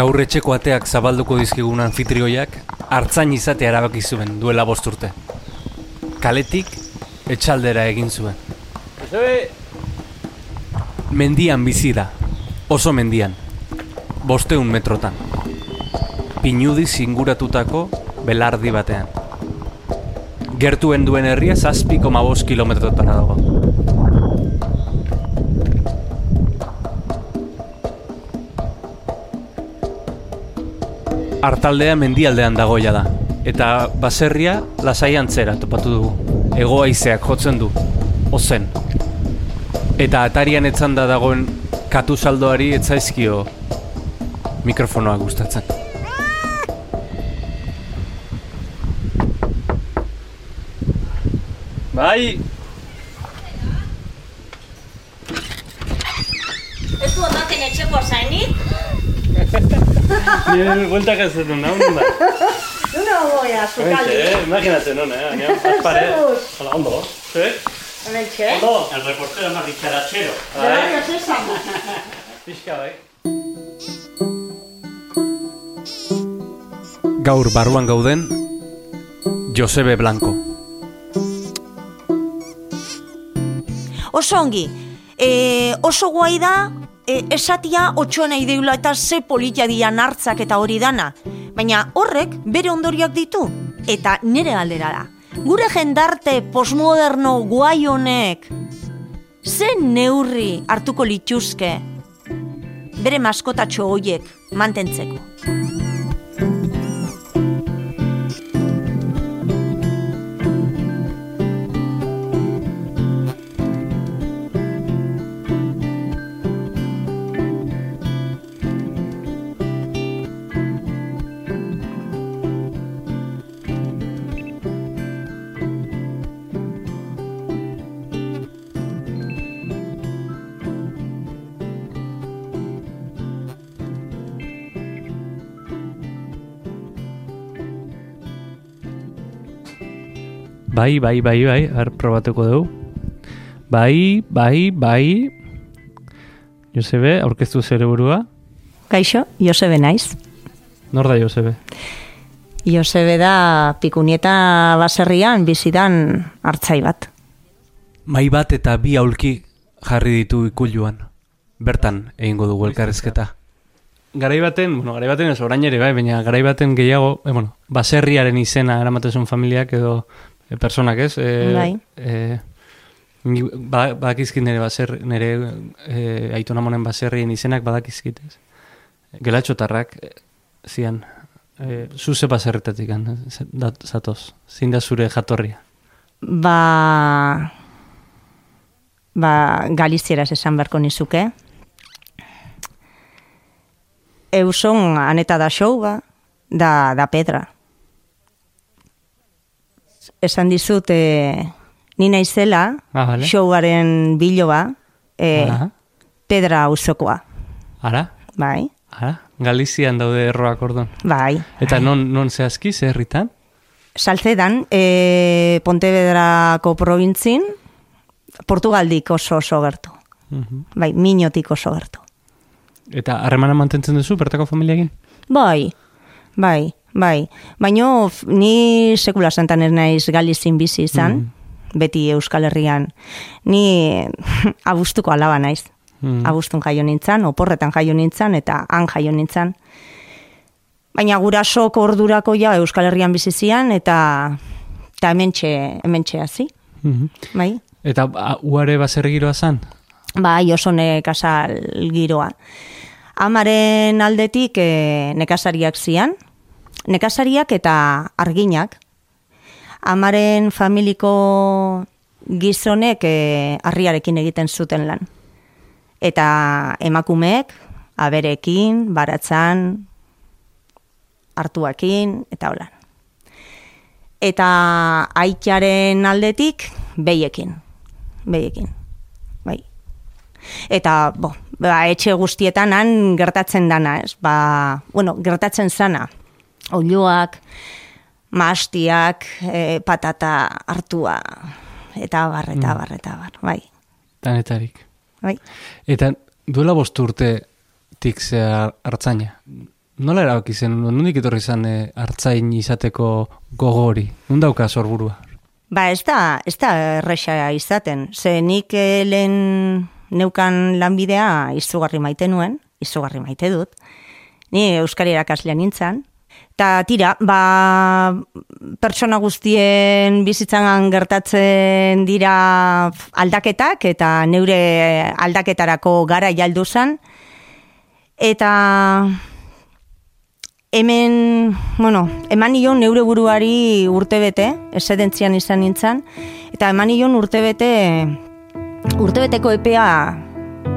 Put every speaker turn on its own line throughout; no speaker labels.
Gaur etxeko ateak zabalduko dizkigun anfitrioiak hartzain izate erabaki zuen duela bost urte. Kaletik etxaldera egin zuen. Mendian bizi da, oso mendian, bosteun metrotan. Pinudi zinguratutako belardi batean. Gertuen duen herria zazpi koma bost kilometrotara dago. Artaldea mendialdean dagoia da, eta baserria lasai antzera topatu dugu. Ego haizeak jotzen du, ozen. Eta atarian etzanda dagoen katu saldoari etzaizkio mikrofonoa gustatzen. Bai,
Ez du ondaten etxeko zainik?
nire bueltak ez dut nahi, da.
Nuna goia, zukali.
imaginatzen nona, eh? Baina, azpare.
Zeus.
Hola, ondo. Eh?
Hemen txe.
Ondo.
El reportero más dicharachero.
Zerario zezan.
Pixka, bai. Gaur barruan gauden, Josebe Blanco.
Oso ongi, e, oso guai da, e, esatia otxoena ideula eta ze politia dian hartzak eta hori dana. Baina horrek bere ondorioak ditu, eta nire galdera da. Gure jendarte posmoderno guai honek, ze neurri hartuko lituzke bere maskotatxo hoiek mantentzeko.
Bai, bai, bai, bai, har probatuko dugu. Bai, bai, bai. Josebe, aurkeztu zere burua.
Kaixo, Josebe naiz.
Nor da Josebe?
Josebe da pikunieta baserrian bizidan hartzai bat.
Mai bat eta bi aulki jarri ditu ikuluan. Bertan egingo dugu elkarrezketa. Garai baten, bueno, garai baten ez orain ere bai, baina garai baten gehiago, eh, bueno, baserriaren izena eramatezun familiak edo personak ez? Eh,
Bai.
Eh, ni ba, badakizkit nire baser, nire eh, aitona monen baserrien izenak badakizkit ez? Gelatxotarrak eh, zian, eh, zuze baserretatik zatoz, zein da zure jatorria.
Ba... Ba, galizieraz esan beharko nizuke. Euson aneta da show, ba, da, da pedra. Esan dizut, e, ni naizela,
Ah, vale.
showaren biloba, e,
Aha.
pedra auzokoa.
Ara?
Bai,
Ara? Galizian daude erroak ordon.
bai.
Eta non, non zehazki, ze herritan?
Saltzedan, e, Pontevedrako provintzin, Portugaldik oso oso gertu.
Mhm.
Bai, minotik oso gertu.
Eta harremana mantentzen duzu, bertako familiakin?
Bai, bai, bai. Baina f- ni sekula santan ez naiz galizin bizi izan, beti Euskal Herrian. Ni abuztuko alaba naiz.
Mhm.
Abuztun jaio nintzan, oporretan jaio nintzan, eta han jaio nintzan. Baina gurasok ordurako ja Euskal Herrian bizi zian, eta, eta hementxe, hementxe hazi,
Mhm.
bai.
Eta a, uare baserri giroa zan?
Bai, oso nekazal giroa. Amaren aldetik e, nekazariak zian, nekazariak eta arginak. Amaren familiko gizonek e, harriarekin egiten zuten lan. Eta emakumeek, aberekin, baratzan, hartuakin, eta holan. Eta aitaren aldetik, behiekin. Behiekin. Bai. Eta, bo, ba, etxe guztietan han gertatzen dana, ez? Ba, bueno, gertatzen zana. Oiloak, mastiak, e, patata hartua, eta bar, eta bar, eta bar, bai.
Danetarik.
bai.
Eta duela bost urte tik zea hartzaina. Nola erabaki zen, nondik etorri zen e, hartzain izateko gogo hori? Nun dauka sorburua?
Ba, ez da, ez da erresa izaten. Ze nik eh, lehen neukan lanbidea izugarri maite nuen, izugarri maite dut. Ni Euskari erakaslean nintzen. Ta tira, ba, pertsona guztien bizitzan gertatzen dira aldaketak eta neure aldaketarako gara jaldu zen. Eta hemen, bueno, eman nion neure buruari urtebete, esedentzian izan nintzen, eta eman nion urtebete, urtebeteko epea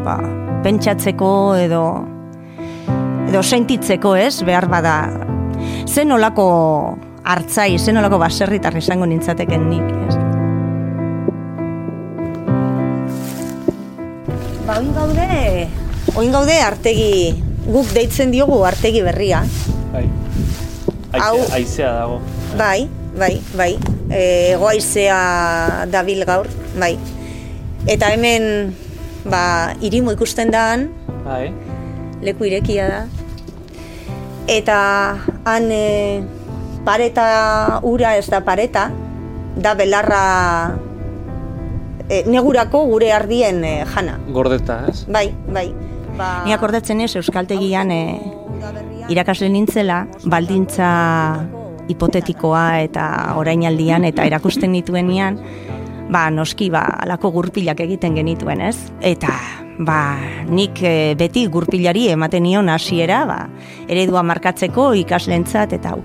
ba, pentsatzeko edo edo sentitzeko, ez, behar bada zen olako hartzai, zen olako baserritar izango nintzateken nik, ez? Ba, oin gaude, oin gaude artegi, guk deitzen diogu artegi berria.
Bai.
Hau-
aizea dago.
Bai, bai, bai. E, goaizea dabil gaur, bai. Eta hemen, ba, irimu ikusten daan,
Bai.
leku irekia da. Eta han e, pareta ura ez da pareta, da belarra e, negurako gure ardien e, jana.
Gordeta, ez?
Bai, bai. Ba, Ni akordatzen ez Euskaltegian e, irakasle nintzela, baldintza hipotetikoa eta orainaldian eta erakusten nituenean, ba, noski, ba, alako gurpilak egiten genituen, ez? Eta, ba, nik e, beti gurpilari ematen nion hasiera, ba, eredua markatzeko ikaslentzat eta hau.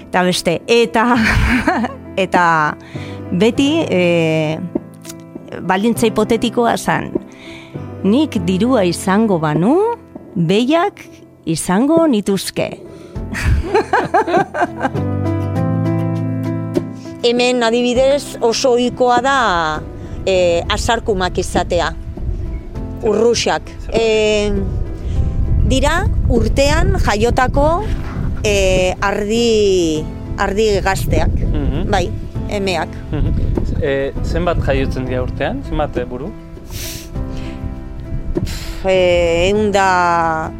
Eta beste, eta, eta beti, e, baldintza hipotetikoa zan, nik dirua izango banu, behiak izango nituzke. Hemen adibidez oso ohikoa da e, asarkumak izatea. Urruxak. E, dira urtean jaiotako e, ardi, ardi gazteak.
Mhm.
Bai, emeak.
e, zenbat jaiotzen dira urtean? Zenbat eh, buru?
E, egun da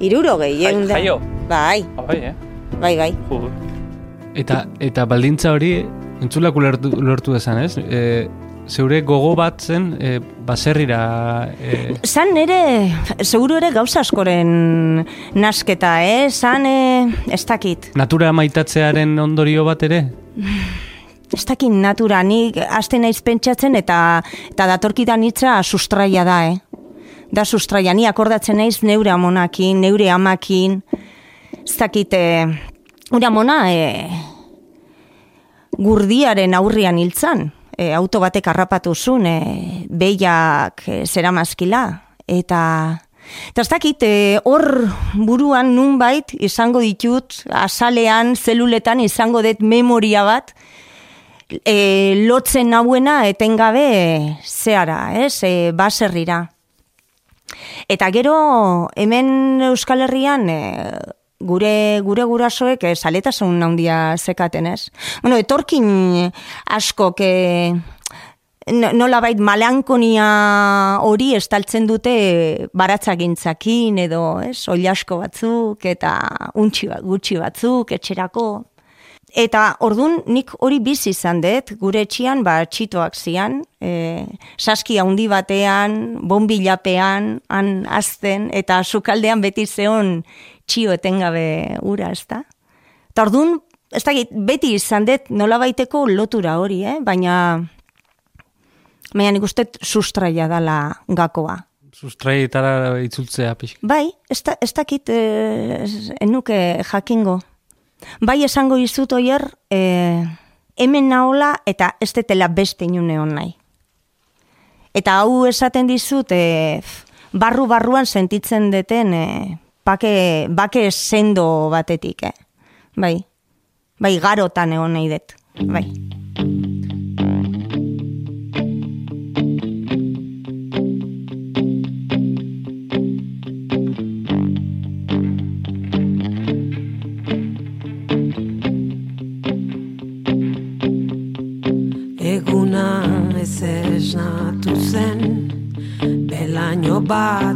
irurogei.
Jai-
ehun da-
jaio?
Bai,
Bai, eh?
bai, bai.
Eta, eta baldintza hori, entzulak ulertu, ulertu dezan, ez? E, zeure gogo bat zen e, baserrira... E,
Zan nere, seguru ere gauza askoren nasketa, eh? Zan, eh, ez dakit.
natura maitatzearen ondorio bat ere?
Ez dakit natura, nik aste naiz pentsatzen eta eta datorkidan hitza sustraia da, eh? Da sustraia, ni akordatzen naiz neure amonakin, neure amakin, ez dakit, eh, ura amona, eh, gurdiaren aurrian hiltzan, e, auto batek harrapatu zuen, e, behiak e, zeramazkila, eta Eta ez dakit, e, hor buruan nunbait izango ditut, azalean, zeluletan izango dut memoria bat, e, lotzen nauena etengabe zehara, ez, e, baserrira. Eta gero, hemen Euskal Herrian, e, gure gure gurasoek e, saletasun handia zekaten, ez? Bueno, etorkin askok e, no- nolabait malankonia hori estaltzen dute baratzagintzakin edo, ez, oilasko batzuk eta untxi bat, gutxi batzuk etxerako. Eta ordun nik hori bizi izan dut, gure etxian ba txitoak zian, e, saski handi batean, bonbilapean, han azten, eta sukaldean beti zeon txio etengabe ura, ez da? Eta ordun, ez dakit, beti izan dut nola baiteko lotura hori, eh? baina baina nik uste sustraia dala gakoa.
Sustraietara itzultzea pixka.
Bai, ez, da, ez dakit eh, enuke jakingo. Bai esango izut oier, eh, hemen naola eta ez detela beste inune hon nahi. Eta hau esaten dizut, eh, barru-barruan sentitzen deten eh, bake, bake sendo batetik, eh? Bai, bai garotan egon nahi dut, bai.
Eguna ez esnatu zen Belaino batek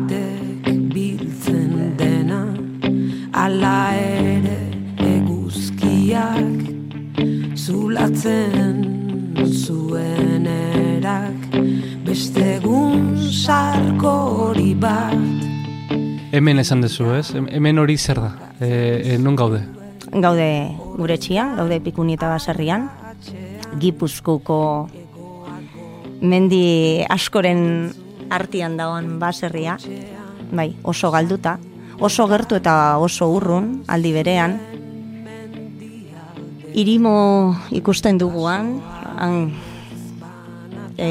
zulatzen zuen erak beste egun sarko hori bat
Hemen esan dezu, ez? Hem- Hemen hori zer da? E, e, non gaude?
Gaude gure txian, gaude pikunieta baserrian, gipuzkuko mendi askoren artian dagoen baserria, bai, oso galduta, oso gertu eta oso urrun, aldi berean, irimo ikusten duguan, han, e,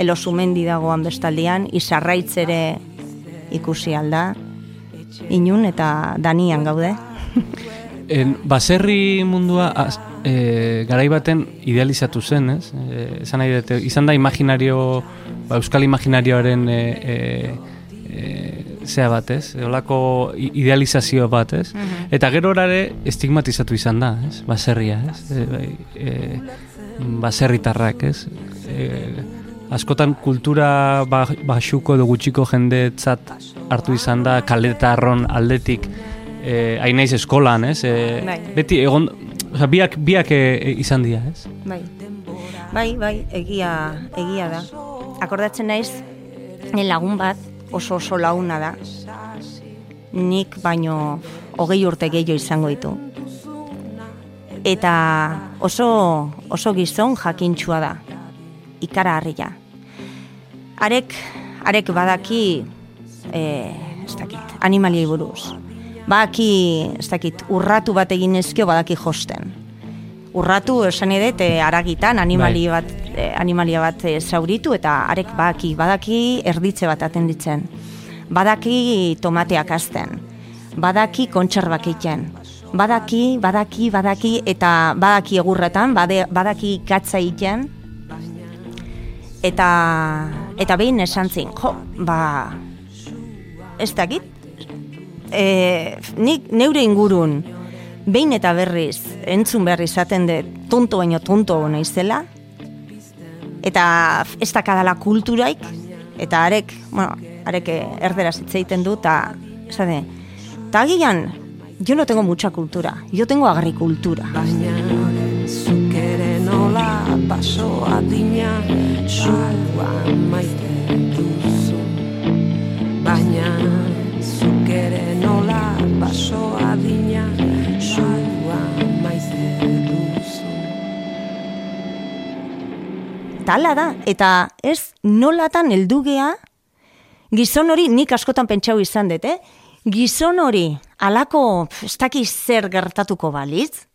elosumendi dagoan bestaldian, izarraitz ere ikusi alda, inun eta danian gaude.
En, baserri mundua az, e, garai baten idealizatu zen, ez? E, esan nahi dut, izan da imaginario, ba, euskal imaginarioaren e, e, zea bat, ez? Olako idealizazio bat, ez? Eta gero orare estigmatizatu izan da, ez? Baserria, ez? E, bai, e, baserritarrak, ez? E, askotan kultura ba, baxuko edo gutxiko jendetzat hartu izan da kaletarron aldetik eh, hain naiz eskolan, ez? Eh,
Bai.
Beti egon, oza, biak, biak eh, eh, izan dira, ez?
Bai. Bai, bai, egia, egia da. Akordatzen naiz, lagun bat oso oso laguna da. Nik baino hogei urte gehiago izango ditu. Eta oso, oso gizon jakintxua da. Ikara harria. Arek, arek badaki, eh, ez dakit, animaliei buruz. Badaki, ez dakit, urratu bat egin ezkio badaki josten urratu esan edet e, aragitan animali
Bai.
bat e, animalia bat e, zauritu eta arek badaki badaki erditze bat atenditzen. Badaki tomateak azten badaki kontserbak egiten. Badaki badaki badaki eta badaki egurretan bade, badaki gatza egiten. Eta eta behin esan zin jo ba ez dakit. E, nik neure ingurun behin eta berriz entzun behar izaten de tonto baino tonto naizela eta ez dakadala kulturaik eta arek, bueno, arek erderaz hitz egiten du eta esade, eta agian yo no tengo mucha cultura, yo tengo agricultura.
Baina zuk nola baso adina Zua maite duzu Baina
Eta hala da, eta ez nolatan heldu gea, gizon hori nik askotan pentsau izan dut, eh? Gizon hori alako ez dakiz zer gertatuko balitz,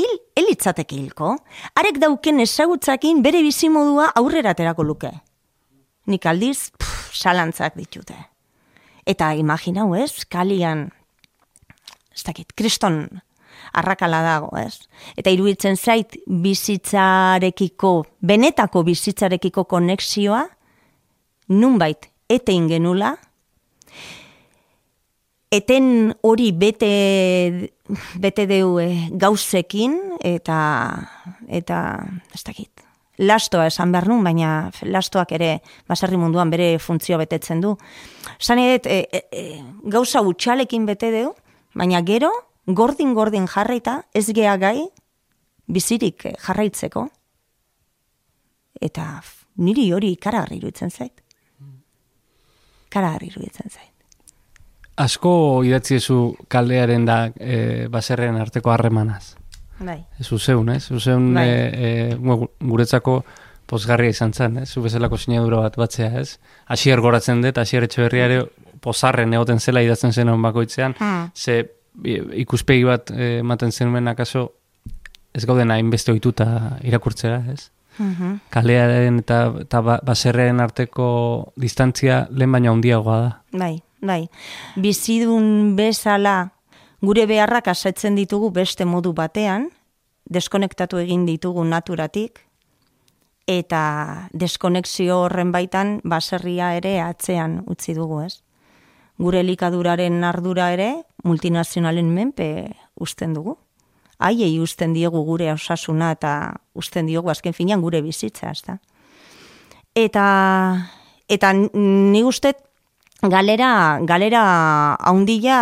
hil, elitzateke hilko, arek dauken ezagutzakin bere bizimodua aurrera aterako luke. Nik aldiz, pf, salantzak ditute. Eta imaginau ez, kalian, ez dakit, kriston arrakala dago, ez? Eta iruditzen zait bizitzarekiko, benetako bizitzarekiko konexioa, nunbait etein genula, eten hori bete, bete deu eh, gauzekin, eta, eta, ez dakit, lastoa esan behar nun, baina lastoak ere baserri munduan bere funtzio betetzen du. Zan edet, e, e, e, gauza utxalekin bete deu, baina gero, gordin-gordin jarraita, ez gea gai, bizirik eh, jarraitzeko. Eta niri hori ikaragarri iruditzen zait. Ikaragarri iruditzen zait.
Asko idatzi ezu kaldearen da e, baserren arteko harremanaz.
Bai.
Zu zeun, ez? Zeun
Bai.
e, e, gu- guretzako pozgarria izan zen, ez? Zu bezalako sinadura bat batzea, ez? Asier goratzen dut, asier etxeberriare pozarren egoten zela idatzen zen hon bakoitzean,
Hmm.
ze ikuspegi bat eh, ematen zenuen akaso ez gauden hainbeste ohituta irakurtzera, ez?
Mhm.
Kalearen eta, eta ba- baserren arteko distantzia lehen baino handiagoa da.
Bai, bai. Bizidun bezala gure beharrak asetzen ditugu beste modu batean, deskonektatu egin ditugu naturatik, eta deskonexio horren baitan baserria ere atzean utzi dugu, ez? Gure elikaduraren ardura ere multinazionalen menpe usten dugu. Haiei usten diegu gure osasuna eta usten diogu azken finean gure bizitza, ezta? Eta eta ni uste galera galera haundia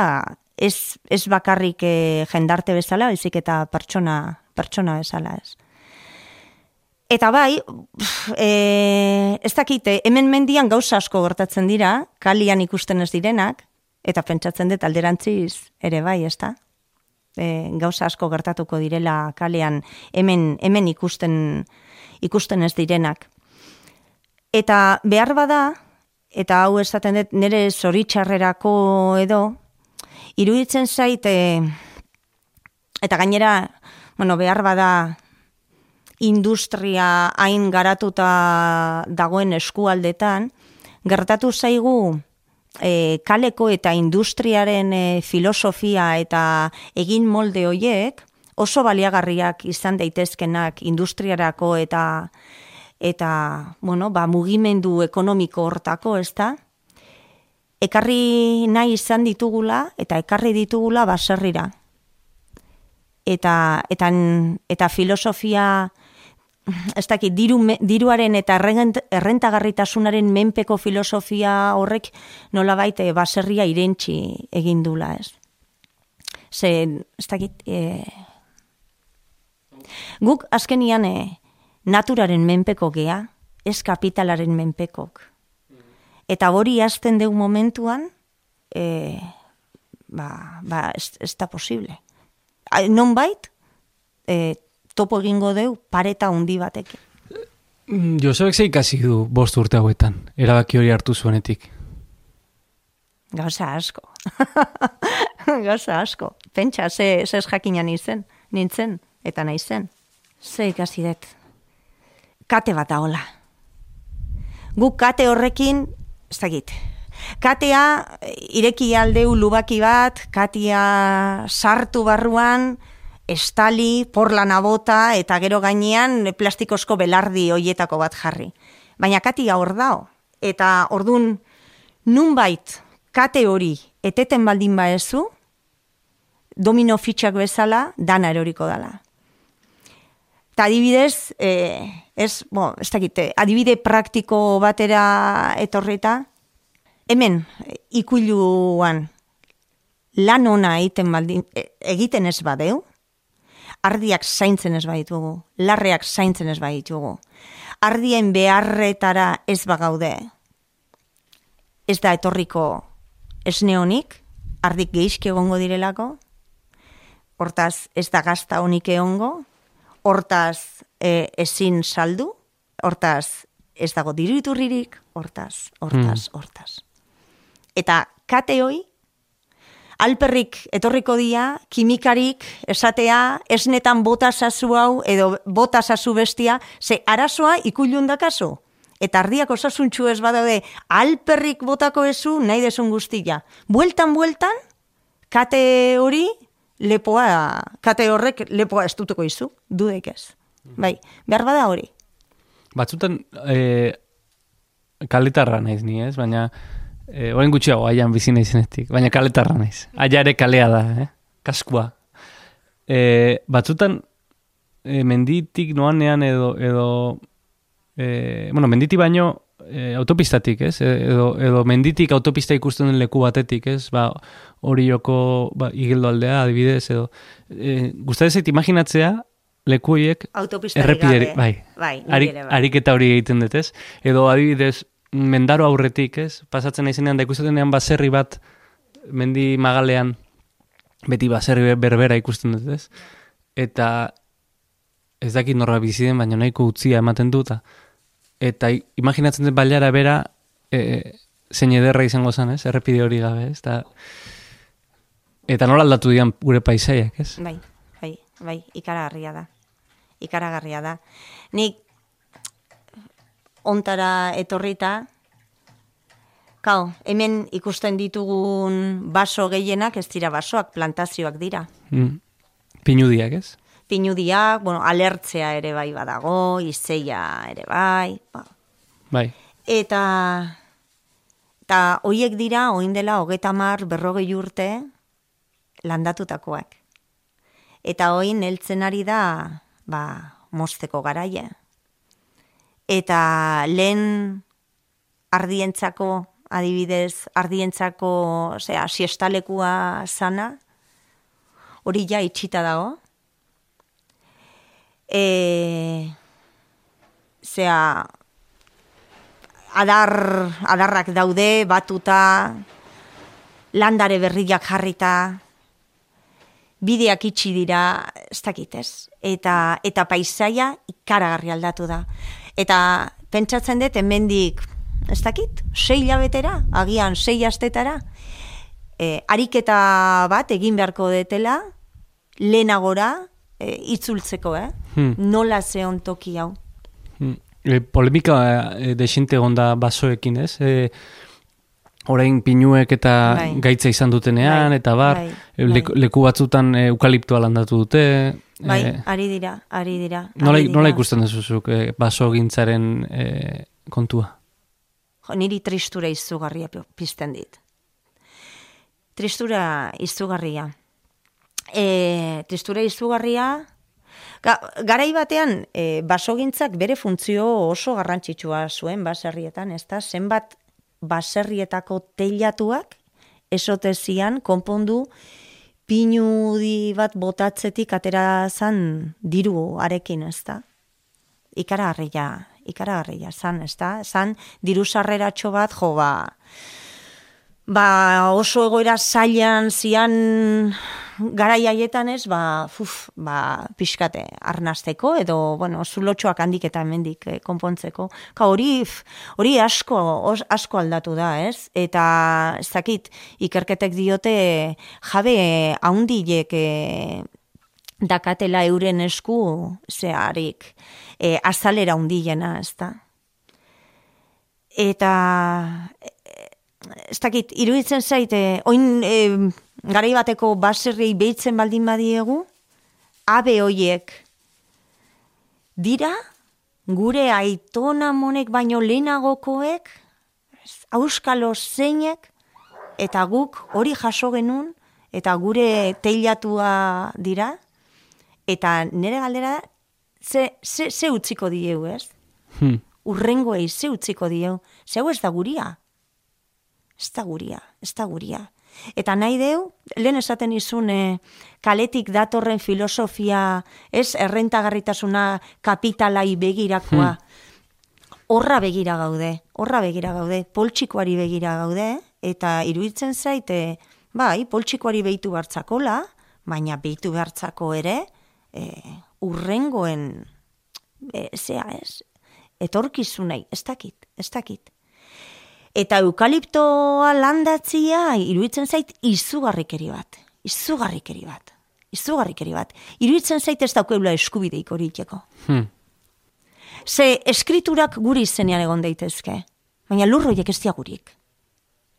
ez, ez bakarrik e, jendarte bezala, baizik eta pertsona, pertsona bezala ez. Eta bai, pf, e, ez dakite, hemen mendian gauza asko gertatzen dira, kalian ikusten ez direnak, eta pentsatzen dut alderantziz ere bai, ez da? E, gauza asko gertatuko direla kalean hemen, hemen ikusten, ikusten ez direnak. Eta behar bada, eta hau esaten dut nire zoritxarrerako edo, iruditzen zait, e, eta gainera, bueno, behar bada industria hain garatuta dagoen eskualdetan, gertatu zaigu e, kaleko eta industriaren e, filosofia eta egin molde hoiek oso baliagarriak izan daitezkenak industriarako eta eta bueno, ba, mugimendu ekonomiko hortako, ezta? Ekarri nahi izan ditugula eta ekarri ditugula baserrira. Eta, eta, eta filosofia ez dakit, diru, diruaren eta errent- errentagarritasunaren menpeko filosofia horrek nola baite baserria irentxi egin dula, ez? Ze, ez dakit, e, guk azkenian e, naturaren menpeko gea, ez kapitalaren menpekok. Eta hori hasten deu momentuan, e, ba, ba ez, ez da posible. A- Nonbait, e, topo egingo deu pareta handi batekin.
Mm, Josebek ze ikasi du bost urte hauetan, erabaki hori hartu zuenetik.
Gauza asko. Gauza asko. Pentsa, ze, ze jakinan izen, nintzen, eta naizen. Ze ikasi dut. Kate bat da hola. Guk kate horrekin, ez dakit, katea ireki aldeu lubaki bat, katea sartu barruan, estali, porlana bota, eta gero gainean plastikozko belardi hoietako bat jarri. Baina katia hor dao. Eta ordun nunbait kate hori eteten baldin baezu, domino fitxak bezala, dana eroriko dala. Eta adibidez, e, ez, bo, ez dakite, adibide praktiko batera etorrita, hemen ikuiluan lan ona egiten baldin, e- egiten ez badeu, ardiak zaintzen ez baditugu, larreak zaintzen ez baditugu, ardien beharretara ez bagaude, ez da etorriko esne honik, ardik geizki egongo direlako, hortaz ez da gazta honik egongo, hortaz e, ezin saldu, hortaz ez dago diru iturririk, hortaz, hortaz, hortaz. Eta kate hoi, alperrik etorriko dia, kimikarik esatea, esnetan bota sasu hau, edo bota sasu bestia, ze arazoa ikuilun dakazu. Eta ardiak osasuntxu ez badaude, alperrik botako ezu, nahi desun guztia. Bueltan, bueltan, kate hori, lepoa, kate horrek lepoa estutuko izu, dudek ez. Bai, behar bada hori.
Batzutan, e, kaletarra naiz ni, ez? Baina, e, orain gutxiago, aian bizi naizenetik. Baina kaletarra naiz. Aia ere kalea da, eh? Kaskua. E, batzutan, e, menditik noanean edo, edo e, bueno, menditik baino e, autopistatik, ez? E, Edo, edo menditik autopista ikusten den leku batetik, ez? Ba, hori joko ba, igeldo aldea, adibidez, edo. E, Gustadezait imaginatzea, leku horiek errepideri, bai.
Bai,
Arik,
ere bai.
ariketa hori egiten dut, ez? Edo adibidez, mendaro aurretik, ez? Pasatzen naizenean da ikustenean baserri bat mendi magalean beti baserri berbera ikusten dut, ez? Eta ez dakit norra bizi den, baina nahiko utzia ematen duta. Eta imaginatzen dut bailara bera e, zein ederra izango zen, ez? Errepide hori gabe, ez? Eta, eta nola aldatu dian gure paisaiak, ez?
Bai, bai, bai, ikaragarria da. Ikaragarria da. Nik ontara etorrita, Kau, hemen ikusten ditugun baso gehienak ez dira basoak, plantazioak dira.
Mm. Pinudiak, ez?
Pinudiak, bueno, alertzea ere bai badago, izeia ere bai, ba.
Bai.
Eta, eta hoiek dira, oin dela, hogeta mar, berrogei urte, landatutakoak. Eta oin heltzen ari da, ba, mosteko garaia. Eta lehen ardientzako, adibidez, ardientzako, osea, siestalekua sana, hori ja itxita dago. E, zea, adar, adarrak daude, batuta, landare berriak jarrita, bideak itxi dira, ez dakit ez. Eta, eta paisaia ikaragarri aldatu da. Eta pentsatzen dut, hemendik ez dakit, sei hilabetera, agian sei astetara, e, ariketa bat egin beharko detela, lehenagora, e, itzultzeko, eh?
Hmm.
Nola zeon toki hau.
Hmm. E, polemika e, desinte gonda basoekin, ez? E, orain pinuek eta
Bai.
gaitza izan dutenean,
Bai,
eta bar,
bai,
leku,
bai.
leku batzutan e, eukaliptoa landatu dute.
Bai,
e,
ari dira, ari dira.
nola,
ari dira.
nola ikusten duzuzuk e, baso gintzaren e, kontua?
Jo, niri tristura izugarria pi- pizten dit. Tristura izugarria. E, tristura izugarria... Ga, garai batean, e, basogintzak bere funtzio oso garrantzitsua zuen baserrietan, ez da? Zenbat baserrietako teilatuak esotezian konpondu pinudi bat botatzetik atera zan diru arekin, ez da? ikaragarria, ikaragarria zan, ez da? Zan diru sarreratxo bat, jo, ba, ba oso egoera zailan zian haietan ez, ba, fuf, ba, pixkate, arnasteko, edo, bueno, zulotxoak handik eta hemendik eh, konpontzeko. Ka hori, hori asko, os, asko aldatu da, ez? Eta, ez dakit, ikerketek diote jabe haundilek eh, dakatela euren esku zeharik e, azalera hundiena, ez da. Eta ez dakit, iruditzen zaite, oin e, garai bateko baserri behitzen baldin badiegu, abe hoiek dira gure aitona monek baino lehenagokoek, auskalo zeinek, eta guk hori jaso genuen, eta gure teilatua dira, eta nire galdera ze, ze, ze utziko dieu, ez?
Hmm.
Urrengoei ze utziko dieu, ze hau ez da guria. Ez da guria, ez da guria. Eta nahi deu, lehen esaten izun, eh, kaletik datorren filosofia, ez errentagarritasuna kapitalai begirakoa, horra begira gaude, horra begira gaude, poltsikoari begira gaude, eta iruditzen zaite, bai, poltsikoari behitu hartzakola, baina behitu behartzako ere, e, urrengoen, e, zea ez, etorkizunei, ez dakit, ez dakit. Eta eukaliptoa landatzia iruditzen zait izugarrikeri bat. Izugarrikeri bat. Izugarrikeri bat. Iruditzen zait ez daukeula eskubideik hori itxeko.
Hmm.
Ze eskriturak guri izenean egon daitezke. Baina lurroiek ez diagurik.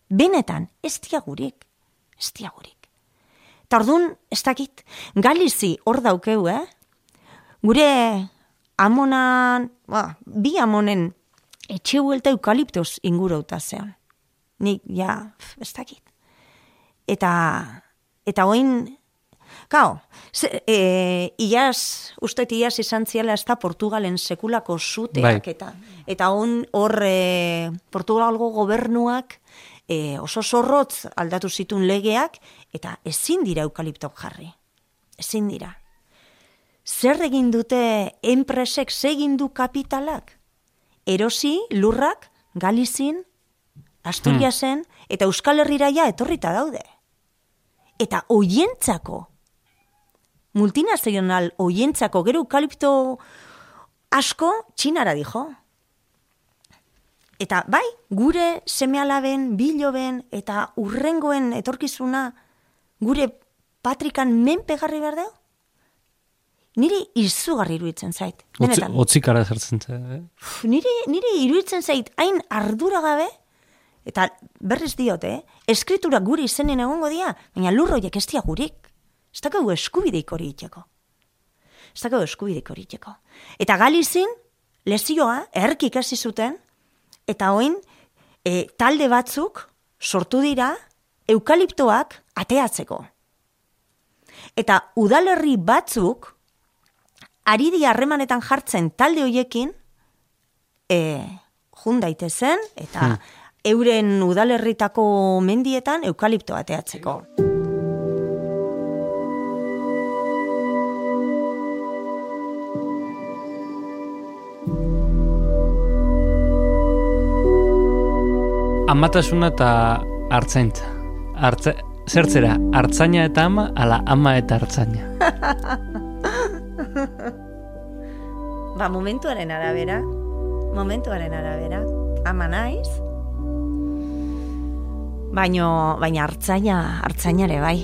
Benetan, ez diagurik. Ez diagurik. Eta orduan, ez dakit, galizi hor daukeu, eh? Gure amonan, ba, bi amonen etxe buelta eukaliptos ingurauta zean. Nik, ja, ez dakit. Eta, eta oin, Kao, ze, e, iaz, uste iaz izan ziela ez da Portugalen sekulako zuteak
Bai.
eta eta on hor e, Portugalgo gobernuak e, oso zorrotz aldatu zitun legeak eta ezin dira eukaliptok jarri. Ezin dira. Zer egin dute enpresek segin du kapitalak? Erosi lurrak Galizin, Asturiasen eta Euskal Herriraia etorrita daude. Eta oientzako, multinazional oientzako, gero eukalipto asko txinara dijo. Eta bai, gure semealaben, biloben eta urrengoen etorkizuna gure patrikan menpegarri behar deu? Niri izugarri iruditzen zait.
Otzi, otzikara zertzen ze, eh?
Niri, niri iruditzen zait hain ardura gabe, eta berriz diote, eh? eskritura guri izenen egongo dia, baina lurroiek ez dia gurik. Ez dakau eskubideik hori itxeko. Ez dakau eskubideik hori itxeko. Eta galizin, lezioa, erki ikasi zuten, eta oin, e, talde batzuk sortu dira eukaliptoak ateatzeko. Eta udalerri batzuk, ari di harremanetan jartzen talde hoiekin, e, jun daitezen, eta euren udalerritako mendietan eukalipto ateatzeko.
Amatasuna eta hartzaintza. Hartza, zertzera, hartzaina eta ama, ala ama eta hartzaina.
Ba, momentuaren arabera, momentuaren arabera, ama naiz, baino, baina hartzaina, hartzainare bai.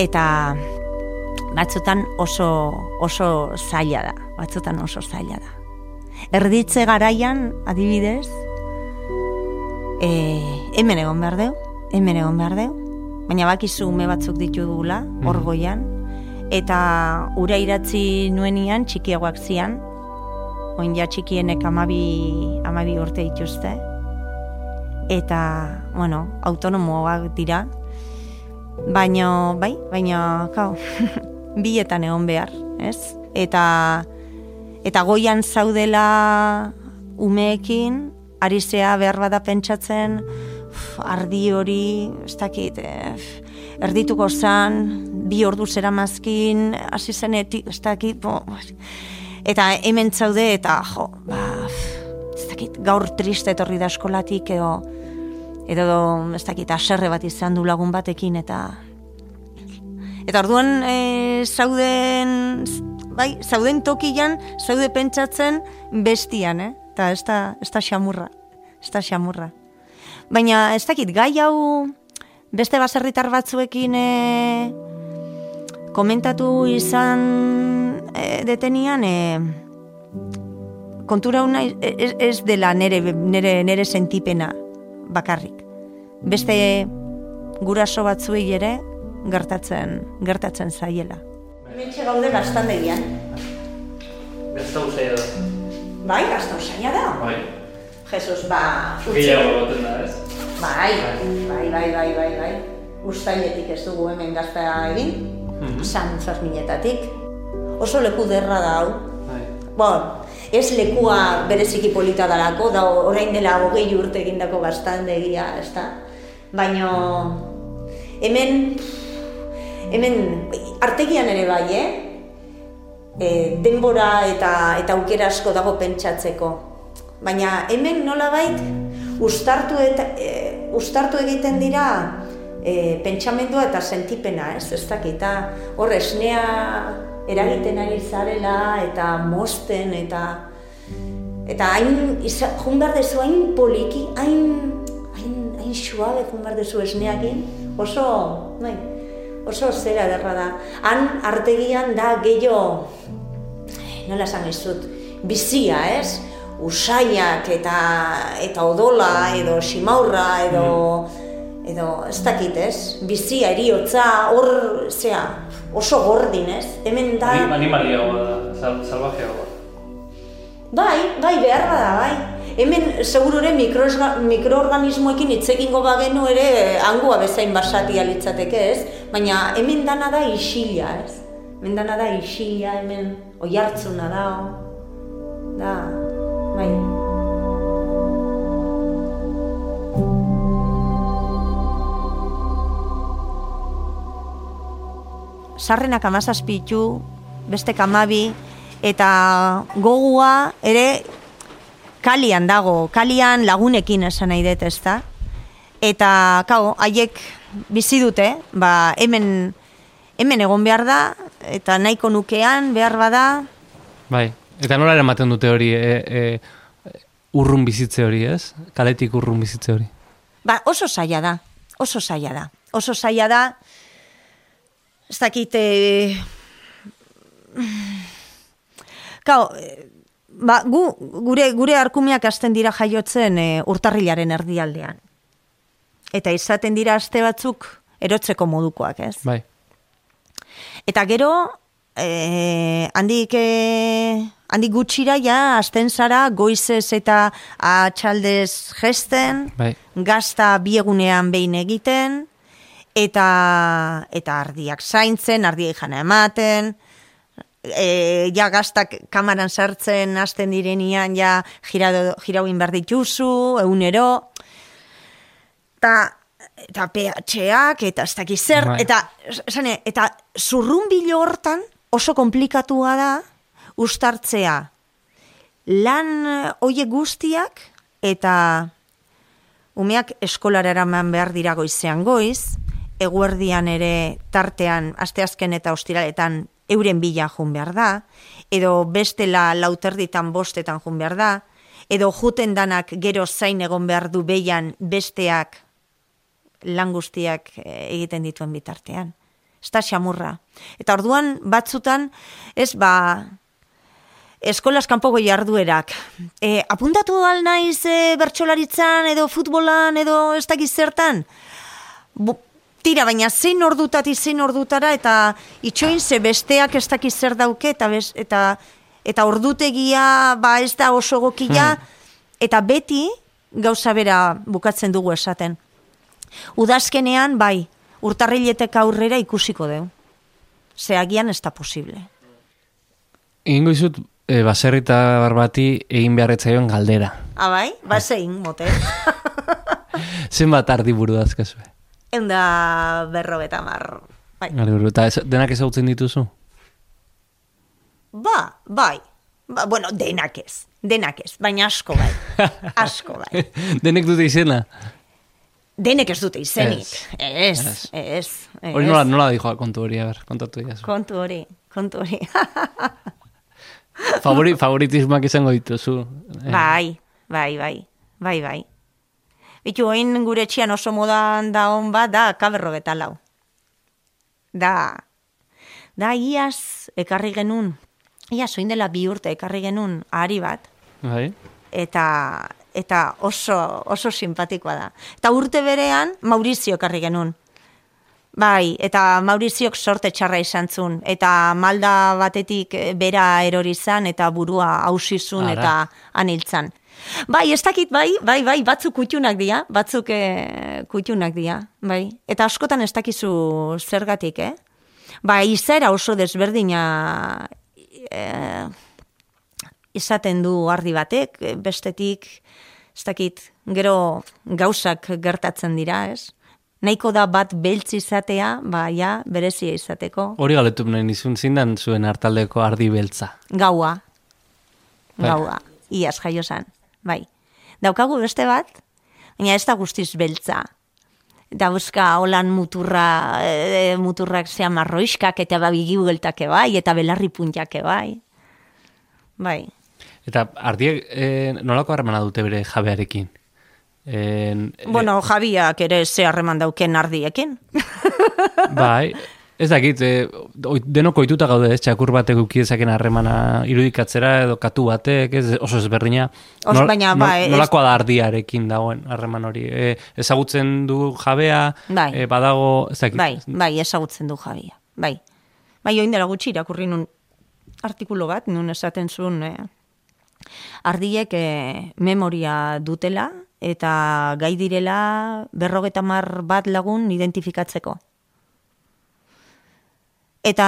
Eta batzutan oso, oso zaila da, batzutan oso zaila da. Erditze garaian, adibidez, e, hemen egon behar deu, hemen egon behar deu, baina bakizu ume batzuk ditu dugula, hor goian, eta ura iratzi nuenian txikiagoak zian, oin ja txikienek amabi, amabi urte dituzte, eta, bueno, autonomoak dira, baina, bai, baina, kau, bietan egon behar, ez? Eta, eta goian zaudela umeekin, ari zea behar bada pentsatzen, uf, ardi hori, ez dakit, eh, erdituko zan, bi ordu zera mazkin, hasi zenetik, ez dakit, bo, eta hemen zaude, eta jo, ba, ez dakit, gaur triste etorri da eskolatik, edo, edo, ez dakit, aserre bat izan du lagun batekin, eta Eta orduan e, zauden, bai, zauden tokian, zaude pentsatzen bestian, eh? Eta ez da, ez da xamurra, ez da xamurra. Baina ez dakit, gai hau beste baserritar batzuekin e, komentatu izan e, detenian, e, kontura una ez, ez dela nere, nere, nere sentipena bakarrik. Beste guraso batzuei ere gertatzen, gertatzen zaiela. Hementxe gaude gaztandegian.
Gazta uzea da.
Bai, gazta usaina da.
Bai.
Jesus, ba, utzi.
Gehiago goten da, ez?
Bai, bai, bai, bai, bai, bai. Uztailetik ez dugu hemen gazta egin,
Mhm.
San Ferminetatik. Oso leku derra da hau.
Bai.
Bon, ez lekua bereziki polita dalako, da orain dela hogei urte egindako gaztandegia, ez da? Baina hemen, hemen artegian ere bai, eh? E, denbora eta, eta aukera asko dago pentsatzeko. Baina hemen nolabait ustartu, eta, e, ustartu egiten dira e, pentsamendua eta sentipena, ez? Ez dakita, hor esnea eragiten ari zarela eta mosten eta eta hain jun behar dezu hain poliki, hain hain, hain suabe jun behar dezu esneakin, oso, bai, oso zera derra da. Han artegian da gehiago, nola esan dizut, bizia, ez? Usaiak eta eta odola edo simaurra edo edo ez dakit, ez? Bizia, eriotza, hor, zea, oso gordin, ez? Hemen da...
Animaliagoa da, sal, salvajeagoa.
Bai, bai, behar da, bai. Hemen, seguru ere, mikroesga- mikroorganismoekin hitz egingo bagenu ere hangoa bezain basatia litzateke, ez? Baina hemen dana da isila, ez? Hemen dana da isila, hemen oihartzuna da, da, bai. Sarrenak amazazpitu, beste kamabi, eta gogua ere kalian dago, kalian lagunekin esan nahi dut, ezta? Eta, kau, haiek bizi dute, ba, hemen, hemen egon behar da, eta nahiko nukean behar bada,
Bai. Eta nola eramaten dute hori, e, e, urrun bizitze hori, ez? Kaletik urrun bizitze hori.
ba, oso zaila da, oso zaila da. Oso zaila da, ez dakit, e, Kau, eh, ba, gu, gure, gure arkumiak hasten dira jaiotzen e, urtarrilaren erdialdean. Eta izaten dira aste batzuk erotzeko modukoak, ez?
Bai.
Eta gero, eh, handik, eh, handik gutxira ja, azten zara, goizez eta atxaldez gesten,
Bai.
gazta biegunean behin egiten, eta, eta ardiak zaintzen, ardiak jana ematen, e, ja gaztak kamaran sartzen hasten direnian ja jirau, jirauin behar dituzu, egunero, Ta, eta PH-ak, eta ez dakiz zer,
Bai.
eta, esane, eta zurrumbilo hortan oso komplikatua da ustartzea lan hoiek guztiak eta umeak eskolara eraman behar dira goizean goiz, eguerdian ere tartean asteazken eta ostiraletan euren bila jun behar da, edo bestela lauterditan bostetan jun behar da, edo juten danak gero zain egon behar du beian besteak lan guztiak eh, egiten dituen bitartean. Ez da xamurra. Eta orduan batzutan, ez ba, eskolas kanpoko jarduerak. E, apuntatu al naiz e, bertsolaritzan edo futbolan edo ez dakiz zertan? Bu, tira, baina zein ordutati zein ordutara eta itxoin ze besteak ez dakiz zer dauke eta, bez, eta, eta ordutegia ba ez da oso gokia eta beti gauza bera bukatzen dugu esaten. Udazkenean, bai, urtarriletek aurrera ikusiko deu. Ze agian ez da posible.
Egingo izut, e, baserrita barbati egin beharretzaion galdera.
Abai, ba zein, mote.
Zenbat ardi buru dazkazue?
Eunda berro eta mar. Bai.
Ardi buru, eta ez- denak ezagutzen dituzu?
Ba, bai. Ba, bueno, denak ez. Denak ez, baina asko bai. Asko bai.
Denek dute izena?
Denek ez dute izenik.
Ez.
Ez, ez. ez.
Hori nola, nola dijoa kontu hori, a ber, kontatu diazu.
Kontu hori, kontu hori.
Favori, favoritismoak izango dituzu. Eh,
Bai, bai, bai, bai, bai. Bitu, oin gure txian oso modan da hon bat, da kaberro betalau. Da, da iaz ekarri genun, iaz oin dela bi urte ekarri genun ahari bat,
Bai.
eta eta oso, oso simpatikoa da. Eta urte berean Maurizio ekarri genun. Bai, eta Mauriziok sorte txarra izan zun, eta malda batetik eh, bera erori zan, eta burua hausizun, eta aniltzan. Bai, ez dakit, bai, bai, bai, batzuk kutxunak dira, batzuk eh, kutxunak dira, bai. Eta askotan ez dakizu zergatik, eh? Bai, izera oso desberdina eh, izaten du ardi batek, bestetik, ez dakit, gero gauzak gertatzen dira, ez? Nahiko da bat beltz izatea, ba, ja, berezia izateko.
Hori galetu nahi nizun zindan zuen hartaldeko ardi beltza.
Gaua.
Bai.
Gaua. Iaz jaio. Bai. Daukagu beste bat, baina ez da guztiz beltza. Dauzka holan muturra, e, muturrak zea marroiskak eta babigiu geltake bai, eta belarri puntake bai. Bai.
Eta ardiek eh, nolako harremana dute bere jabearekin? En,
Bueno, Javiak ere ze harreman dauken ardiekin.
Bai, ez dakit, e, denok ohituta gaude, ez, txakur batek ukidezaken harremana irudikatzera edo katu batek, ez, oso ezberdina.
Os- baina, bai, ez-
nolakoa da ardiarekin dagoen harreman hori. E, ezagutzen du jabea,
Bai.
e, badago, ez dakit.
Bai, bai, ezagutzen du Javia. Bai. Bai, oin dela gutxi irakurri nun artikulu bat, nun esaten zuen eh, ardiek eh, memoria dutela eta gai direla berrogeta mar bat lagun identifikatzeko. Eta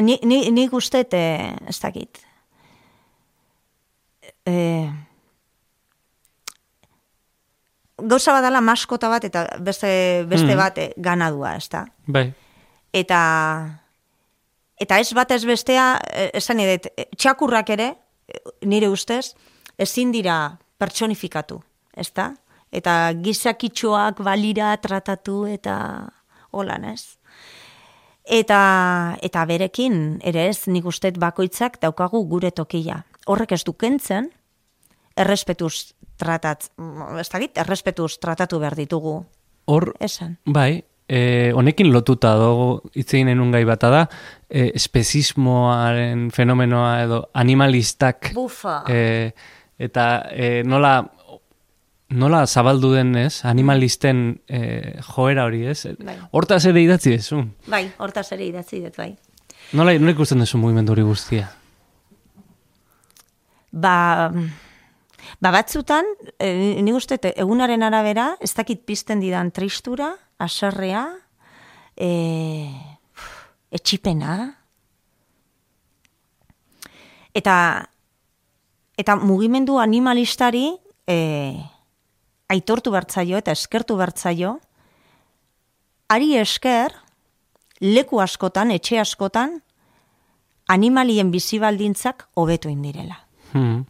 ni, ni, nik uste, eh, ez dakit, eh, gauza badala maskota bat eta beste, beste
Mhm.
bat eh, ganadua, ez da?
Bai,
Eta, eta ez bat ez bestea, eh, esan edet, eh, txakurrak ere, eh, nire ustez, ezin dira pertsonifikatu, ez da? Eta gizakitxoak balira tratatu eta holan, ez? Eta, eta berekin, ere ez, nik ustet bakoitzak daukagu gure tokia. Horrek ez du kentzen, errespetuz tratat, ez dakit, errespetuz tratatu behar ditugu,
hor,
esan.
bai, e, honekin lotuta dago hitzein enun gai bata da, e, espezismoaren fenomenoa edo animalistak
Bufa.
e, eta e, nola nola zabaldu den, ez? Animalisten e, joera hori, ez?
Bai.
Hortaz ere idatzi dezu.
Bai, hortaz ere idatzi dut, bai.
Nola, nola ikusten duzu mugimendu hori guztia?
Ba, ba batzutan, e, ni uste egunaren arabera, ez dakit pizten didan tristura, aserrea, e, etxipena, eta, eta mugimendu animalistari e, aitortu bertzaio eta eskertu bertzaio, ari esker, leku askotan, etxe askotan, animalien bizibaldintzak hobetu indirela.
Hmm.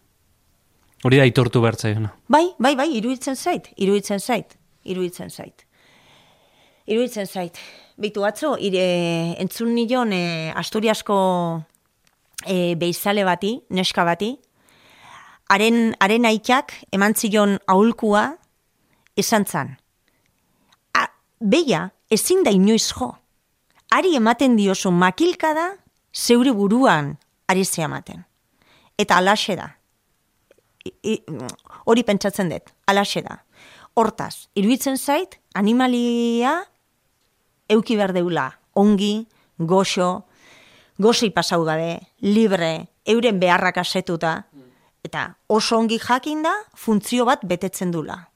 Hori da aitortu bertzaiona.
Bai, bai, bai, iruditzen zait, iruditzen zait, iruditzen zait. Iruditzen zait. Bitu atzo, ire, entzun nion e, Asturiasko e, beizale bati, neska bati, haren, haren aitak eman zion aulkua esan zan. A, beia, ezin da inoiz jo. Ari ematen diozu makilkada zeure buruan ari ze ematen. Eta alaxe da. I- i- hori pentsatzen dut, alaxe da. Hortaz, iruditzen zait, animalia euki behar deula, ongi, goxo, goxi pasau gabe, libre, euren beharrak asetuta, eta oso ongi jakinda funtzio bat betetzen dula.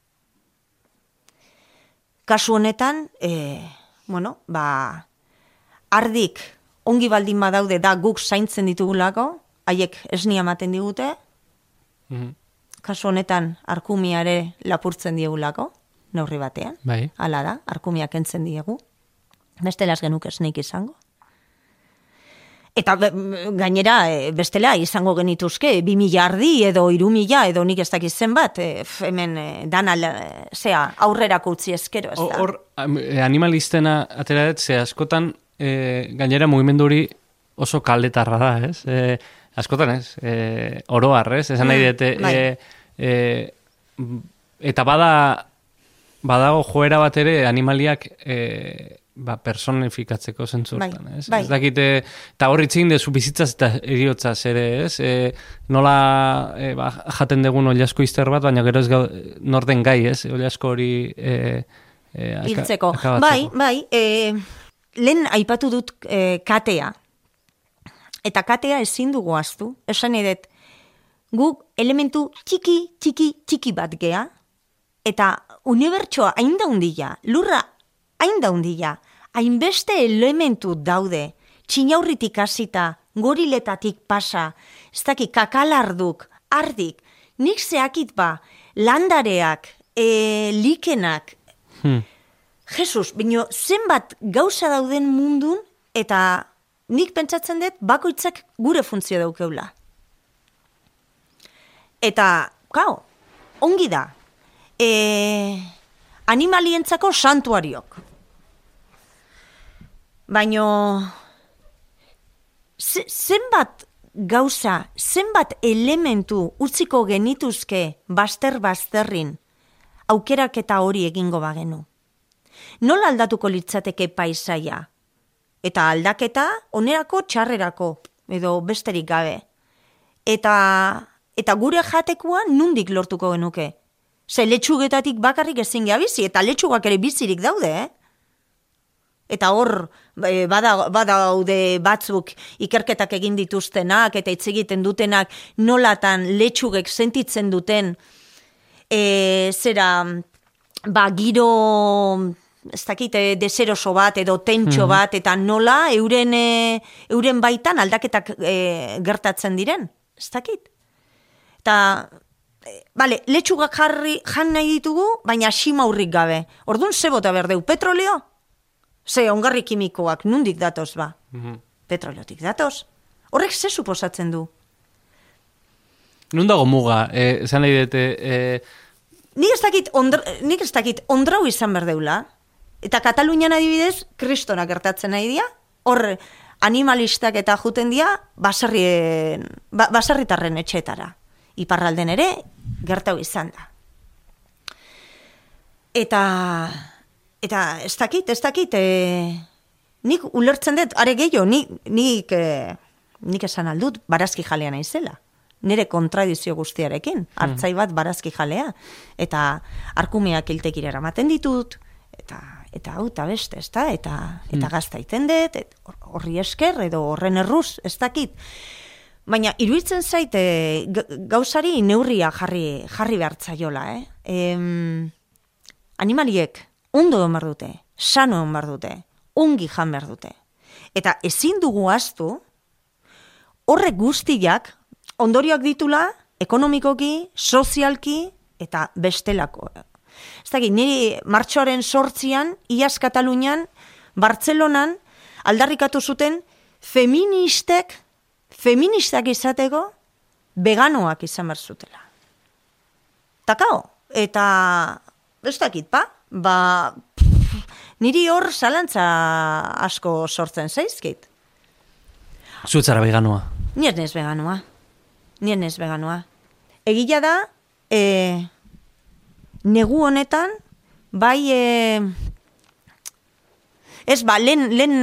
Kasu honetan, e, bueno, ba, ardik ongi baldin badaude da guk zaintzen ditugulako, haiek esnia ematen digute,
Mhm.
kasu honetan arkumiare lapurtzen diegulako, neurri batean.
Bai.
Hala da, arkumiak entzen diegu. Bestela ez genuke esneik izango. Eta gainera, e, bestela izango genituzke, bi mila ardi edo iru mila edo nik ez dakiz zenbat, e, hemen e, dana, zea, aurrerako utzi eskero, ez da.
Hor, animalistena atera dut, ze askotan e, gainera mugimendu hori oso kaldetarra da, ez? E, askotan, ez? E, oroar, ez? Esan nahi
Mm,
dute,
bai.
e, e, eta bada badago joera bat ere animaliak e, ba, personifikatzeko zentzurtan,
Bai,
ez?
bai.
Ez dakite, eta hor itzin dezu bizitzaz eta eriotzaz ere, ez? E, nola e, ba, jaten dugun oliasko izter bat, baina gero ez gau, norden gai, ez? Oliasko hori e, e, aka-
hiltzeko. Bai, bai, e, lehen aipatu dut e, katea. Eta katea ezin dugu aztu. Esan edet, guk elementu txiki, txiki, txiki bat gea, eta unibertsoa hain daundila, lurra hain daundila, hainbeste elementu daude, txinaurritik hasita, goriletatik pasa, ez dakit kakalarduk, ardik, nik zeakit ba, landareak, e, likenak,
Hmm.
Jesus, bino zenbat gauza dauden mundun eta nik pentsatzen dut bakoitzak gure funtzio daukeula. Eta, kao, ongi da. E, animalientzako santuariok. Baino, ze, zenbat gauza, zenbat elementu utziko genituzke baster-basterrin aukeraketa hori egingo bagenu. Nola aldatuko litzateke paisaia? Eta aldaketa onerako txarrerako, edo besterik gabe. Eta, eta gure jatekoa nundik lortuko genuke. Ze letxugetatik bakarrik ezin bizi eta letxugak ere bizirik daude, eh? Eta hor, e, bada, badaude batzuk ikerketak egin dituztenak eta hitz egiten dutenak nolatan letxugek sentitzen duten e, zera, ba, giro, ez dakit, e, deseroso bat edo tentxo bat, eta nola euren, e, euren baitan aldaketak e, gertatzen diren, ez dakit. Eta, e, bale, letxugak jarri, jan nahi ditugu, baina simaurrik gabe. Orduan ze bota berdeu, petroleo? Ze, ongarri kimikoak, nundik datoz ba?
Mhm.
Petroleotik datoz. Horrek ze suposatzen du?
Nun dago muga, eh, esan nahi dute, eh,
Nik ez dakit, ondra, nik ez dakit ondrau izan berdeula. Eta Katalunian adibidez, kristona gertatzen nahi dira. Hor, animalistak eta juten dira, baserrien, ba, baserritarren etxetara. Iparralden ere, gertau izan da. Eta, eta ez dakit, ez dakit, e, nik ulertzen dut, are gehiago, nik, nik, e, nik esan aldut, barazki jalea naizela. Nire kontradizio guztiarekin, hartzai bat barazki jalea. Eta arkumeak hiltekira eramaten ditut, eta eta hau eta beste, ez da? Eta, eta gazta iten dut, horri esker, edo horren erruz, ez dakit. Baina iruditzen zaite gauzari neurria jarri, jarri behartzaiola, eh? Em, animaliek ondo egon behar dute, sano egon dute, ongi jan behar dute. Eta ezin dugu astu, horrek guztiak ondorioak ditula, ekonomikoki, sozialki, eta bestelako. Ez dakit, niri martxoaren sortzian, iaz Katalunian, Bartzelonan, aldarrikatu zuten feministek, feministak izateko, veganoak izan behar zutela. Takao, eta ez dakit, pa? Ba, pff, niri hor zalantza asko sortzen zaizkit.
Zutzara veganoa.
Ni ez nez veganoa. Ni ez nez veganoa. Egia da, e, negu honetan, bai, e, ez ba, lehen, lehen,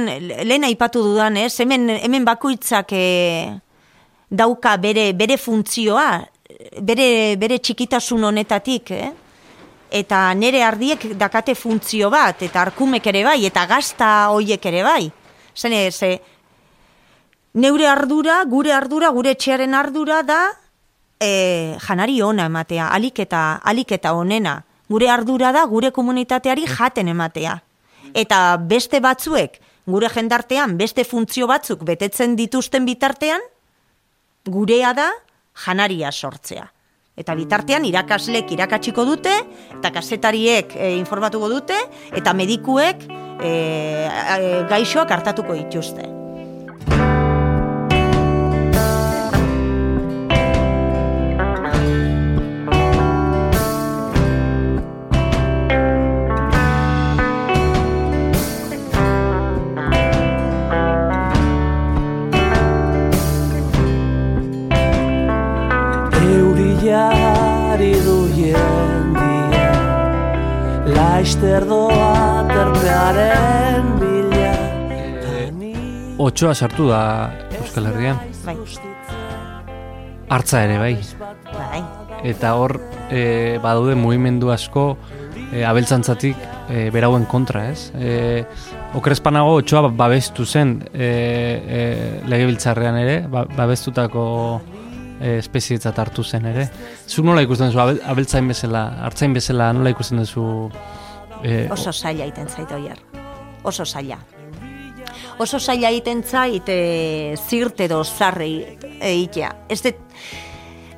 lehen aipatu dudan, ez, hemen, hemen bakoitzak e, dauka bere, bere funtzioa, bere, bere txikitasun honetatik, eh? Eta nere ardiek dakate funtzio bat, eta arkumek ere bai, eta gazta hoiek ere bai. Zene, ze, neure ardura, gure ardura, gure etxearen ardura da e, janari ona ematea, alik eta, alik eta onena. Gure ardura da gure komunitateari jaten ematea. Eta beste batzuek, gure jendartean, beste funtzio batzuk betetzen dituzten bitartean, gurea da janaria sortzea. Eta bitartean irakaslek irakatsiko dute, eta kasetariek e, informatuko dute, eta medikuek e, e, gaixoak hartatuko dituzte.
Otsoa sartu da Euskal Herrian.
Bai,
Artza ere, bai.
bai.
Eta hor, e, badaude mugimendu asko e, abeltzantzatik e, berauen kontra, ez? E, okrezpanago otsoa babestu zen e, e, legebiltzarrean ere, ba, babestutako e, espezietzat hartu zen ere. Zuk nola ikusten duzu, abel, abeltzain bezala, hartzain bezala, nola ikusten duzu... E,
Oso zaila egiten zait oier. Oso zaila. Oso zaila egiten zait e, zirt edo zarre egitea. Ez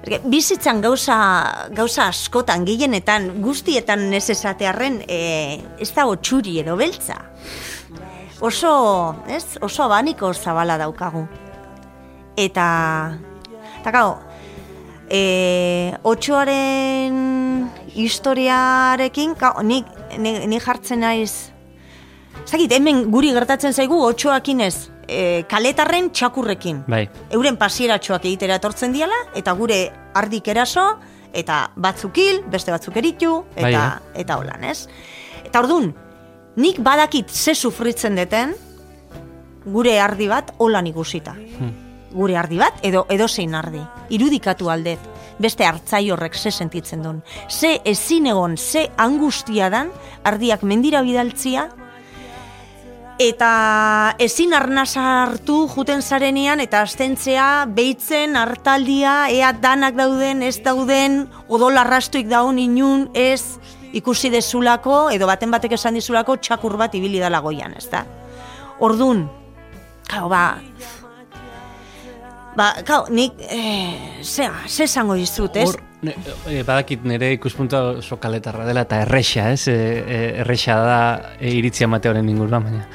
Porque bizitzan gauza, gauza askotan, gehienetan, guztietan ez esatearren, e, ez da txuri edo beltza. Oso, ez, oso abaniko zabala daukagu. Eta, eta gau, e, otxoaren historiarekin, gau, nik, nik, nik jartzen naiz, Zagit, hemen guri gertatzen zaigu otxoakin ez, e, kaletarren txakurrekin.
bai,
Euren pasieratxoak egitera etortzen diala, eta gure ardik eraso, eta batzuk hil, beste batzuk eritu, eta,
Bai,
eta holan, ez? Eta ordun, nik badakit ze sufritzen deten, gure ardi bat holan ikusita. Gure ardi bat, edo edozein ardi. Irudikatu aldet, beste hartzai horrek ze sentitzen duen. Ze ezin egon, ze angustia dan, ardiak mendira bidaltzia, eta ezin arnasa hartu juten zarenean eta astentzea behitzen hartaldia ea danak dauden ez dauden odol arrastuik daun inun ez ikusi dezulako edo baten batek esan dizulako txakur bat ibili dala goian, ez da? Ordun, Kau, ba, ba, kau, nik, eh, zea, ze esango dizut, ez?
Hor, ne, e, badakit nire ikuspuntua oso kaletarra dela eta erresa, ez? E, e, erresa da e, iritzia mateoren inguruan, baina.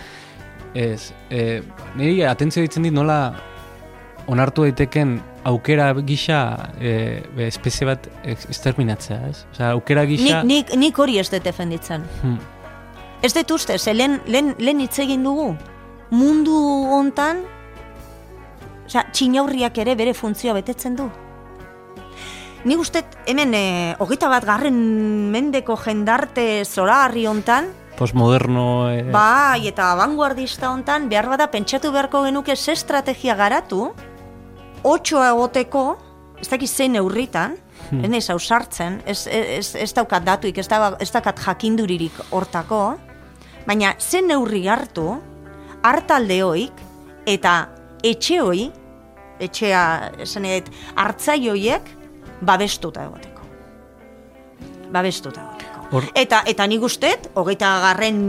Ez, e, niri atentzio ditzen dit nola onartu daiteken aukera gisa e, espezie bat ex- exterminatzea, ez? Osea, aukera gisa...
Nik, nik, nik hori ez dut defenditzen.
Hmm.
Ez dut uste, ze lehen, lehen, lehen hitz egin dugu. Mundu hontan, osea, txinaurriak ere bere funtzioa betetzen du. Nik uste hemen e, hogeita bat garren mendeko jendarte zoragarri hontan,
Postmoderno... E,
bai eta vanguardista hontan, behar bada pentsatu beharko genuke ze estrategia garatu, otxoa egoteko, ez dakit zein neurritan, ez nahiz ausartzen, ez, ez, ez daukat datuik, ez, da, ez daukat jakinduririk hortako, baina ze neurri hartu, hartalde hoik, eta etxe hoi, etxea, esan edo, hartzai hoiek, babestuta egoteko. Babestuta
Hor-
Eta, eta nik ustet, hogeita garren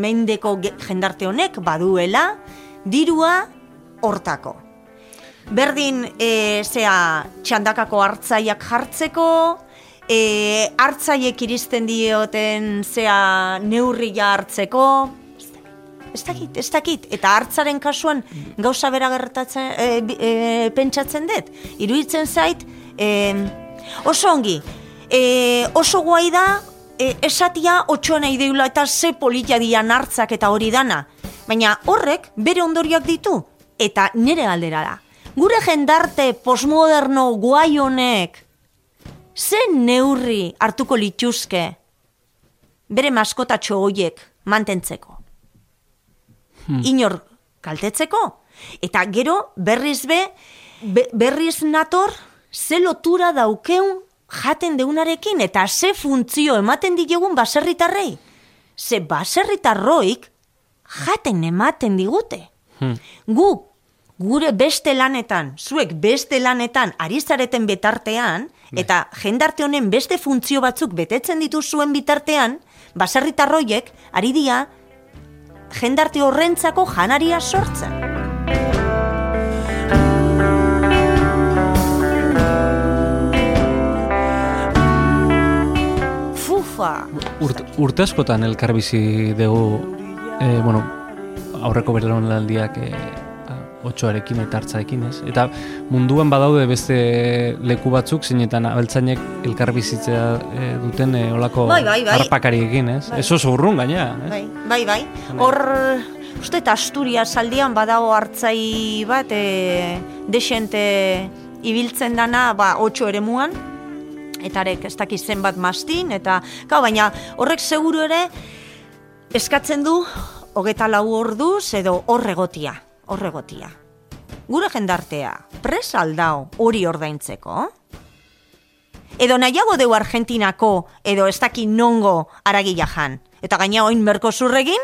mendeko jendarte honek baduela dirua hortako. Berdin, e, zea, txandakako hartzaiak jartzeko, e, hartzaiek iristen dioten zea neurria hartzeko, ez dakit, ez dakit, eta hartzaren kasuan gauza bera gertatzen, e, e, pentsatzen dut, iruditzen zait, e, oso ongi, e, oso guai da, e, esatia otxoena ideula eta ze politia dian hartzak eta hori dana, baina horrek bere ondorioak ditu, eta nire galdera da. Gure jendarte postmoderno guai honek, ze neurri hartuko lituzke bere maskotatxo hoiek mantentzeko? Inor kaltetzeko? Eta gero berriz be, be berriz nator ze lotura daukeun jaten deunarekin eta ze funtzio ematen diegun baserritarrei. Ze baserritarroik jaten ematen digute. Gu gure beste lanetan, zuek beste lanetan ari zareten betartean, eta jendarte honen beste funtzio batzuk betetzen dituzuen bitartean, baserritarroiek ari dira jendarte horrentzako janaria sortzen. Fufa!
Urt, urte askotan elkarbizi dugu, e, bueno, aurreko belaunaldiak e, otxoarekin eta hartzaekin, ez? Eta munduan badaude beste leku batzuk, zeinetan abeltzainek elkarbizitzea e, duten e, olako
Bai, bai, bai.
harpakariekin, ez?
Bai.
Ez oso urrun gaina, ez?
Bai, bai, bai. Hor, uste eta Asturias aldian badago hartzai bat, e, desente ibiltzen dana, ba, otxo ere muan, eta arek ez dakiz zenbat mastin, eta, kau, baina horrek seguru ere eskatzen du hogeta lau orduz edo horregotia, horregotia. Gure jendartea, pres aldao hori ordaintzeko? Edo nahiago deu Argentinako, edo ez daki nongo aragila jan. Eta gaina oin Merkosurregin,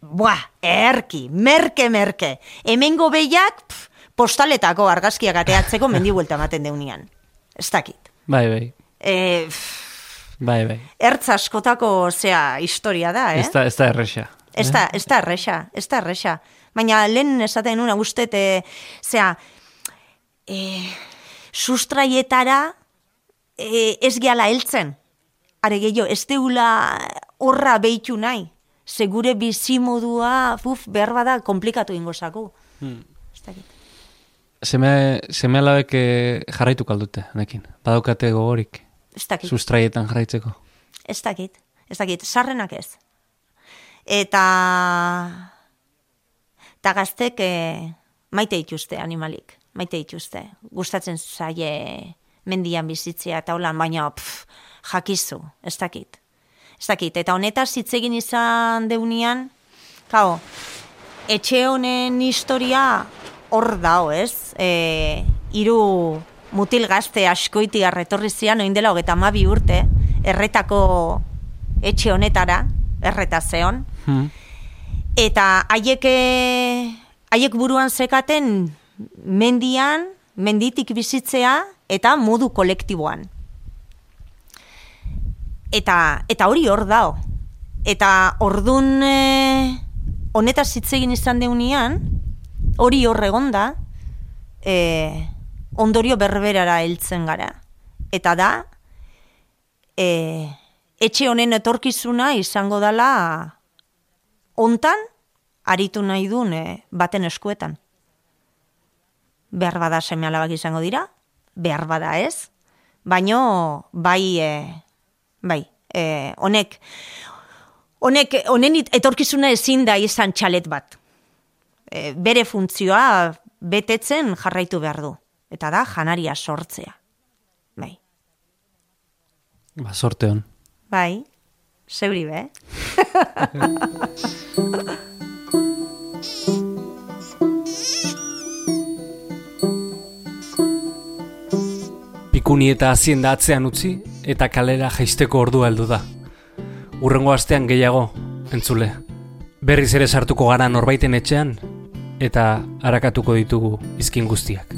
buah, erki, merke, merke. Hemengo behiak, pf, postaletako argazkiak ateatzeko mendi buelta ematen deunian. Ez dakit.
Bai, bai,
E, pf,
bai, bai.
ertz askotako, zea, historia da, eh?
Ez da, ez da erresa.
Ez da, ez da erresa, ez da erresa. Baina lehen esaten nuna uste, e, zera, e, sustraietara e, ez gehala heltzen. Are gehiago, ez deula horra behitu nahi. Segure bizimodua, uf, behar bada, komplikatu ingo zaku. Dakit.
Seme, seme alabek eh, jarraitu kaldute, nekin. Badaukate gogorik,
Ez dakit.
sustraietan jarraitzeko.
Ez dakit, ez dakit, sarrenak ez. Eta eta gaztek e, maite dituzte animalik, maite dituzte. Gustatzen zaie mendian bizitzea eta holan, baina pff, jakizu, ez dakit. Ez dakit, eta honetaz hitz egin izan deunian, kao, etxe honen historia hor dao, ez? E, iru mutil gazte askoiti arretorri zian, oin dela hogeta mabi urte, erretako etxe honetara, erreta zeon,
Hmm.
eta haiek eh, haiek buruan zekaten mendian, menditik bizitzea eta modu kolektiboan. Eta, eta hori hor dao. Eta ordun e, honetaz hitz egin izan deunian, hori hor egonda, e, ondorio berberara heltzen gara. Eta da, e, etxe honen etorkizuna izango dala hontan aritu nahi duen e, baten eskuetan. Behar bada seme alabak izango dira, behar bada ez, baino bai, e, bai, e, honek, honek, honen etorkizuna ezin da izan txalet bat. E, bere funtzioa betetzen jarraitu behar du. Eta da, janaria sortzea. Bai,
Ba, sorte hon.
bai, zeuri be,
Pikuni eta hazienda atzean utzi eta kalera jaisteko ordua heldu da. Urrengo astean gehiago, entzule. Berriz ere sartuko gara norbaiten etxean eta harakatuko ditugu izkin guztiak.